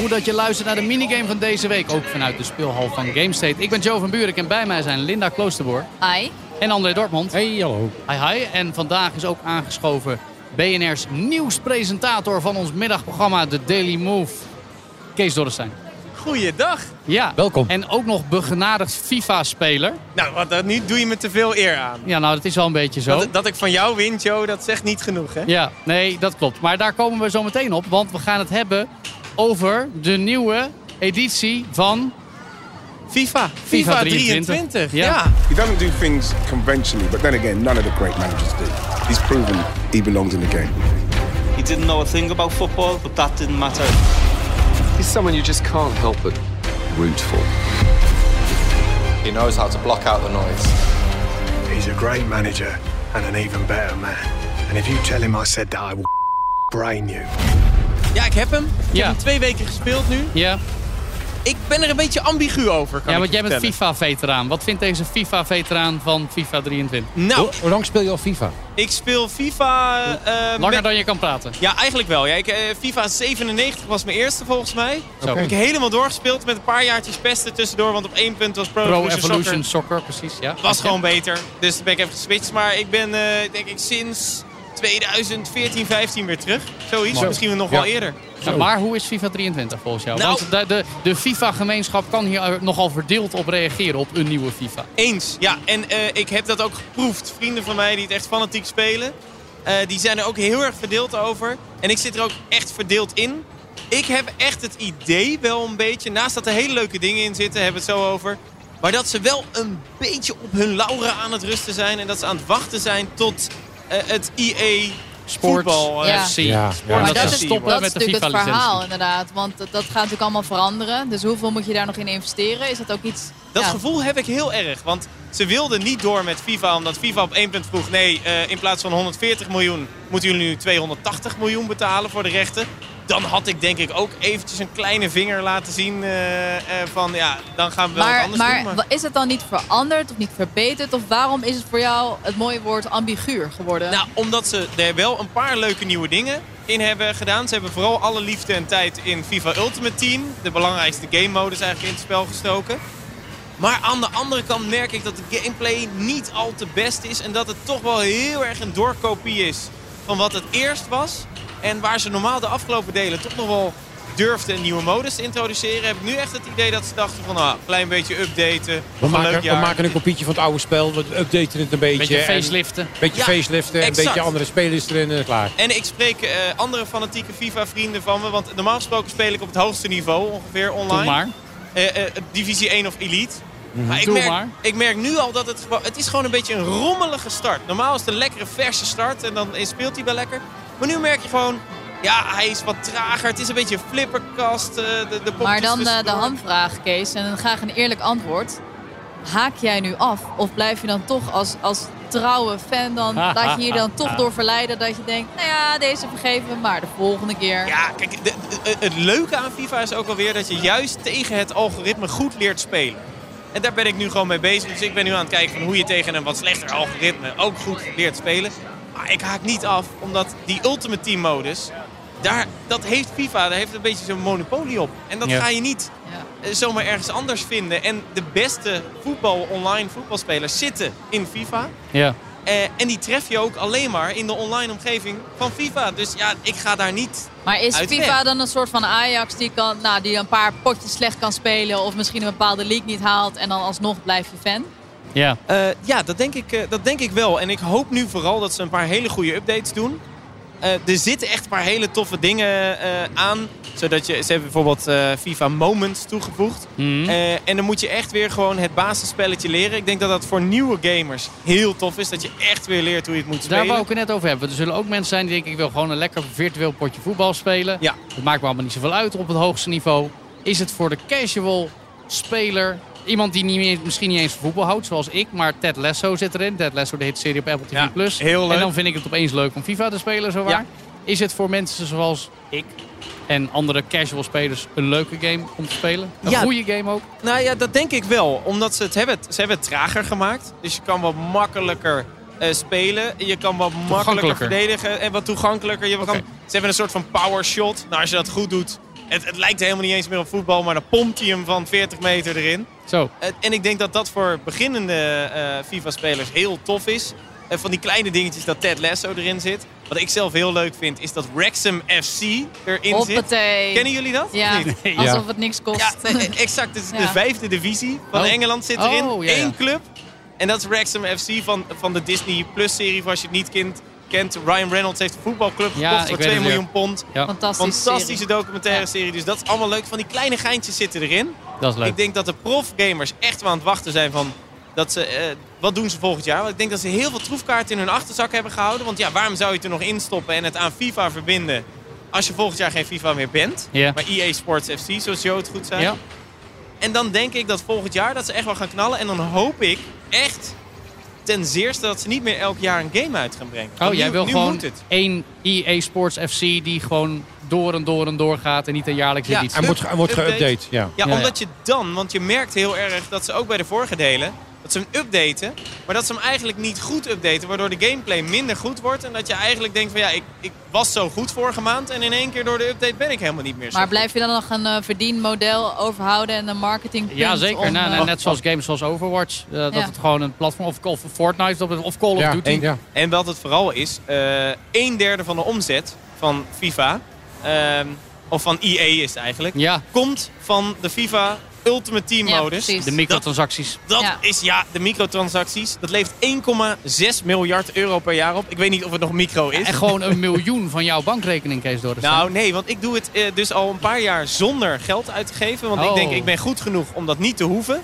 Goed dat je luistert naar de minigame van deze week. Ook vanuit de speelhal van GameState. Ik ben Joe van Buurik en bij mij zijn Linda Kloosterboer Hi. en André Dortmund. Hey, hallo. Hi hi. En vandaag is ook aangeschoven BNR's nieuwspresentator van ons middagprogramma The Daily Move. Kees Dorrestein. Goeiedag. Ja. Welkom. En ook nog begenadigd FIFA-speler. Nou, wat, dat, nu doe je me te veel eer aan. Ja, nou dat is wel een beetje zo. Dat, dat ik van jou win, Joe, dat zegt niet genoeg, hè? Ja, nee, dat klopt. Maar daar komen we zo meteen op. Want we gaan het hebben over de nieuwe editie van FIFA. FIFA FIFA 23. 23. Ja. Ja. He doesn't do things conventionally, but then again, none of the great managers do. He's proven he belongs in the game. He didn't know a thing about football, but that didn't matter. He's someone you just can't help but root for. He knows how to block out the noise. He's a great manager and an even better man. And if you tell him I said that, I will brain you. Ja, ik heb hem. Ik Ja. heb hem twee weken gespeeld nu. Ja, Ik ben er een beetje ambigu over, kan ja want jij bent. FIFA-veteraan. Wat vindt deze FIFA-veteraan van FIFA 23? Nou, Hoe, hoe lang speel je al FIFA? ik speel FIFA... eh, Langer met- dan je kan praten. Ja, eigenlijk wel. Ja, ik, eh, FIFA 97 was mijn eerste volgens mij. Zo. Heb ik helemaal doorgespeeld met een paar jaartjes pesten tussendoor. Want op één punt was Pro, Pro Evolution Evolution Soccer. Soccer, precies. Ja. was gewoon beter. Dus ben ik even geswitcht. Maar ik ben eh, denk ik sinds 2014, 15 weer terug. Zoiets. Mooi. Misschien nog Ja. wel eerder. Ja, maar hoe is FIFA 23 volgens jou? Nou- Want de, de, de FIFA-gemeenschap kan hier nogal verdeeld op reageren op een nieuwe FIFA. Eens. Ja, en eh, ik heb dat ook geproefd. Vrienden van mij die het echt fanatiek spelen. eh, die zijn er ook heel erg verdeeld over. En ik zit er ook echt verdeeld in. Ik heb echt het idee wel een beetje, naast dat er hele leuke dingen in zitten, hebben we het zo over. Maar dat ze wel een beetje op hun lauren aan het rusten zijn. En dat ze aan het wachten zijn tot het EA Sport, voetbal. eh, Ja. FC. Maar dat is, stoppen dat is met de natuurlijk het verhaal inderdaad. Want dat, gaat natuurlijk allemaal veranderen. Dus hoeveel moet je daar nog in investeren? Is dat ook iets... Dat ja. gevoel heb ik heel erg. Want ze wilden niet door met FIFA. Omdat FIFA op één punt vroeg... nee, eh, in plaats van 140 miljoen... moeten jullie nu 280 miljoen betalen voor de rechten. Dan had ik denk ik ook eventjes een kleine vinger laten zien... eh, eh, van ja, dan gaan we wel wat anders maar, doen. Maar is het dan niet veranderd of niet verbeterd? Of waarom is het voor jou het mooie woord ambiguur geworden? Nou, omdat ze er wel een paar leuke nieuwe dingen in hebben gedaan. Ze hebben vooral alle liefde en tijd in FIFA Ultimate Team... de belangrijkste game modus eigenlijk in het spel gestoken. Maar aan de andere kant merk ik dat de gameplay niet al te best is... en dat het toch wel heel erg een doorkopie is van wat het eerst was. En waar ze normaal de afgelopen delen toch nog wel durfden een nieuwe modus te introduceren... heb ik nu echt het idee dat ze dachten van... nou, een klein beetje updaten, We een maken, we maken een kopietje van het oude spel. We updaten het een beetje. Beetje en- faceliften. Een beetje Ja, faceliften. Een exact. beetje andere spelers erin en klaar. En ik spreek eh, andere fanatieke FIFA-vrienden van me. Want normaal gesproken speel ik op het hoogste niveau ongeveer online. Doe maar. Eh, eh, Divisie 1 of Elite. Maar ik merk, maar. ik merk nu al dat het, gewoon- het is gewoon een beetje een rommelige start. Normaal is het een lekkere verse start en dan speelt hij wel lekker. Maar nu merk je gewoon, ja, hij is wat trager. Het is een beetje een flipperkast. eh, de, de maar dan eh, de hamvraag, Kees. En dan graag een eerlijk antwoord. Haak jij nu af? Of blijf je dan toch als, als trouwe fan dan... laat je je dan toch door verleiden dat je denkt... Nou ja, deze vergeven we maar de volgende keer. Ja, kijk, de- de- het leuke aan FIFA is ook alweer dat je juist tegen het algoritme goed leert spelen. En daar ben ik nu gewoon mee bezig. Dus ik ben nu aan het kijken van hoe je tegen een wat slechter algoritme ook goed leert spelen. Maar ik haak niet af, omdat die Ultimate Team modus, daar, dat heeft FIFA, daar heeft een beetje zo'n monopolie op. En dat Ja. ga je niet Ja. eh, zomaar ergens anders vinden. En de beste voetbal, online voetbalspelers zitten in FIFA. Ja. Eh, en die tref je ook alleen maar in de online omgeving van FIFA. Dus ja, ik ga daar niet Maar is FIFA weg. dan een soort van Ajax die, kan, nou, die een paar potjes slecht kan spelen... of misschien een bepaalde league niet haalt en dan alsnog blijf je fan? Ja. Eh, ja, dat denk, ik, eh, dat denk ik wel. En ik hoop nu vooral dat ze een paar hele goede updates doen. Eh, er zitten echt een paar hele toffe dingen eh, aan. Zodat je, ze hebben bijvoorbeeld eh, FIFA Moments toegevoegd. Mhm. En dan moet je echt weer gewoon het basisspelletje leren. Ik denk dat dat voor nieuwe gamers heel tof is. Dat je echt weer leert hoe je het moet Daar spelen. wou ik het net over hebben. Er zullen ook mensen zijn die denken, ik wil gewoon een lekker virtueel potje voetbal spelen. Ja. Het maakt me allemaal niet zoveel uit op het hoogste niveau. Is het voor de casual speler iemand die niet meer, misschien niet eens van voetbal houdt, zoals ik, maar Ted Lasso zit erin. Ted Lasso, de hitserie op Apple TV+. Ja, Plus. heel leuk. En dan vind ik het opeens leuk om FIFA te spelen, zowaar. Ja. Is het voor mensen zoals ik en andere casual spelers een leuke game om te spelen? Een Ja. goede game ook? Nou ja, dat denk ik wel. Omdat ze het hebben, ze hebben het trager gemaakt. Dus je kan wat makkelijker eh, spelen. Je kan wat makkelijker verdedigen en wat toegankelijker. Je kan, Ze hebben een soort van power shot. Nou, als je dat goed doet. Het, het lijkt helemaal niet eens meer op voetbal, maar dan pompt hij hem van 40 meter erin. Zo. En ik denk dat dat voor beginnende eh, FIFA-spelers heel tof is. Eh, van die kleine dingetjes dat Ted Lasso erin zit. Wat ik zelf heel leuk vind, is dat Wrexham FC erin zit. Kennen jullie dat? Ja, niet? alsof het niks kost. Ja, exact. Het is de vijfde divisie van Oh. Engeland zit erin. Oh, ja. Eén club. En dat is Wrexham FC van, van de Disney Plus serie. Voor als je het niet kent. Kent. Ryan Reynolds heeft een voetbalclub Ja, gekocht voor weet 2 het, ja. miljoen pond. Ja, Fantastische, Fantastische serie. documentaire serie. Dus dat is allemaal leuk. Van die kleine geintjes zitten erin. dat is leuk. Ik denk dat de profgamers echt wel aan het wachten zijn van... Dat ze, eh, wat doen ze volgend jaar? Want ik denk dat ze heel veel troefkaarten in hun achterzak hebben gehouden. Want ja, waarom zou je het er nog instoppen en het aan FIFA verbinden... als je volgend jaar geen FIFA meer bent? Ja. Maar EA Sports FC, zoals Joe het goed zei. Ja. En dan denk ik dat volgend jaar dat ze echt wel gaan knallen. En dan hoop ik echt ten zeerste dat ze niet meer elk jaar een game uit gaan brengen. Oh, jij wil gewoon één EA Sports FC die gewoon door en door en door gaat en niet een jaarlijks Ja. editie. Hij wordt, wordt geüpdate, ja. Ja, Ja, omdat je dan, want je merkt heel erg dat ze ook bij de vorige delen, dat ze hem updaten, maar dat ze hem eigenlijk niet goed updaten, waardoor de gameplay minder goed wordt. En dat je eigenlijk denkt van ja, ik, ik was zo goed vorige maand en in één keer door de update ben ik helemaal niet meer zo Maar goed. blijf je dan nog een eh, verdienmodel overhouden en een marketing Ja, zeker. Om, Nou, eh, nou, net zoals games zoals Overwatch. eh, dat Ja. het gewoon een platform of, of Fortnite of, of Call of Ja, Duty. ja. En wat het vooral is, eh een derde van de omzet van FIFA, ehm, of van EA is het eigenlijk, Ja, komt van de FIFA Ultimate Team modus. de microtransacties. Dat Ja. is ja, de microtransacties. Dat levert 1,6 miljard euro per jaar op. Ik weet niet of het nog micro is. En gewoon een miljoen van jouw bankrekening, Kees Dorrestein. Nou nee, want ik doe het eh, dus al een paar jaar zonder geld uit te geven. Want ik Oh. denk, ik ben goed genoeg om dat niet te hoeven.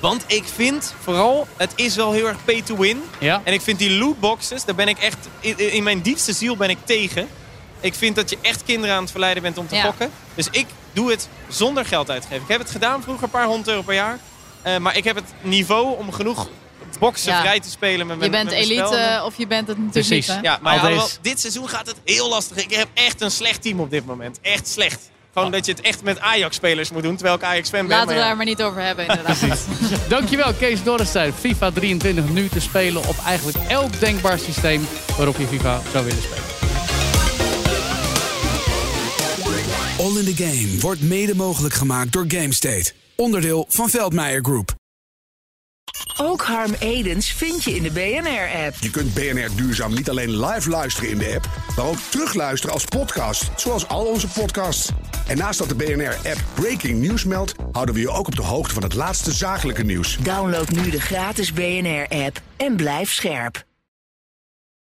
Want ik vind vooral, het is wel heel erg pay to win. Ja? En ik vind die lootboxes, daar ben ik echt, in, in mijn diepste ziel ben ik tegen. Ik vind dat je echt kinderen aan het verleiden bent om te Ja. gokken. Dus ik doe het zonder geld uit te geven. Ik heb het gedaan vroeger, een paar honderd euro per jaar. Eh, maar ik heb het niveau om genoeg boxen Ja. vrij te spelen met mijn je bent met mijn spel. elite of je bent het natuurlijk Precies. niet. hè? Ja, maar dit seizoen gaat het heel lastig. Ik heb echt een slecht team op dit moment. Echt slecht. Gewoon dat je het echt met Ajax-spelers moet doen, terwijl ik Ajax-fan ben. Laten we ja. daar maar niet over hebben inderdaad. Dankjewel Kees Dorrestein. FIFA 23 nu te spelen op eigenlijk elk denkbaar systeem waarop je FIFA zou willen spelen. All in the Game wordt mede mogelijk gemaakt door GameState. Onderdeel van Veldmeijer Group. Ook Harm Edens vind je in de BNR-app. Je kunt BNR Duurzaam niet alleen live luisteren in de app, maar ook terugluisteren als podcast, zoals al onze podcasts. En naast dat de BNR-app Breaking News meldt, houden we je ook op de hoogte van het laatste zakelijke nieuws. Download nu de gratis BNR-app en blijf scherp.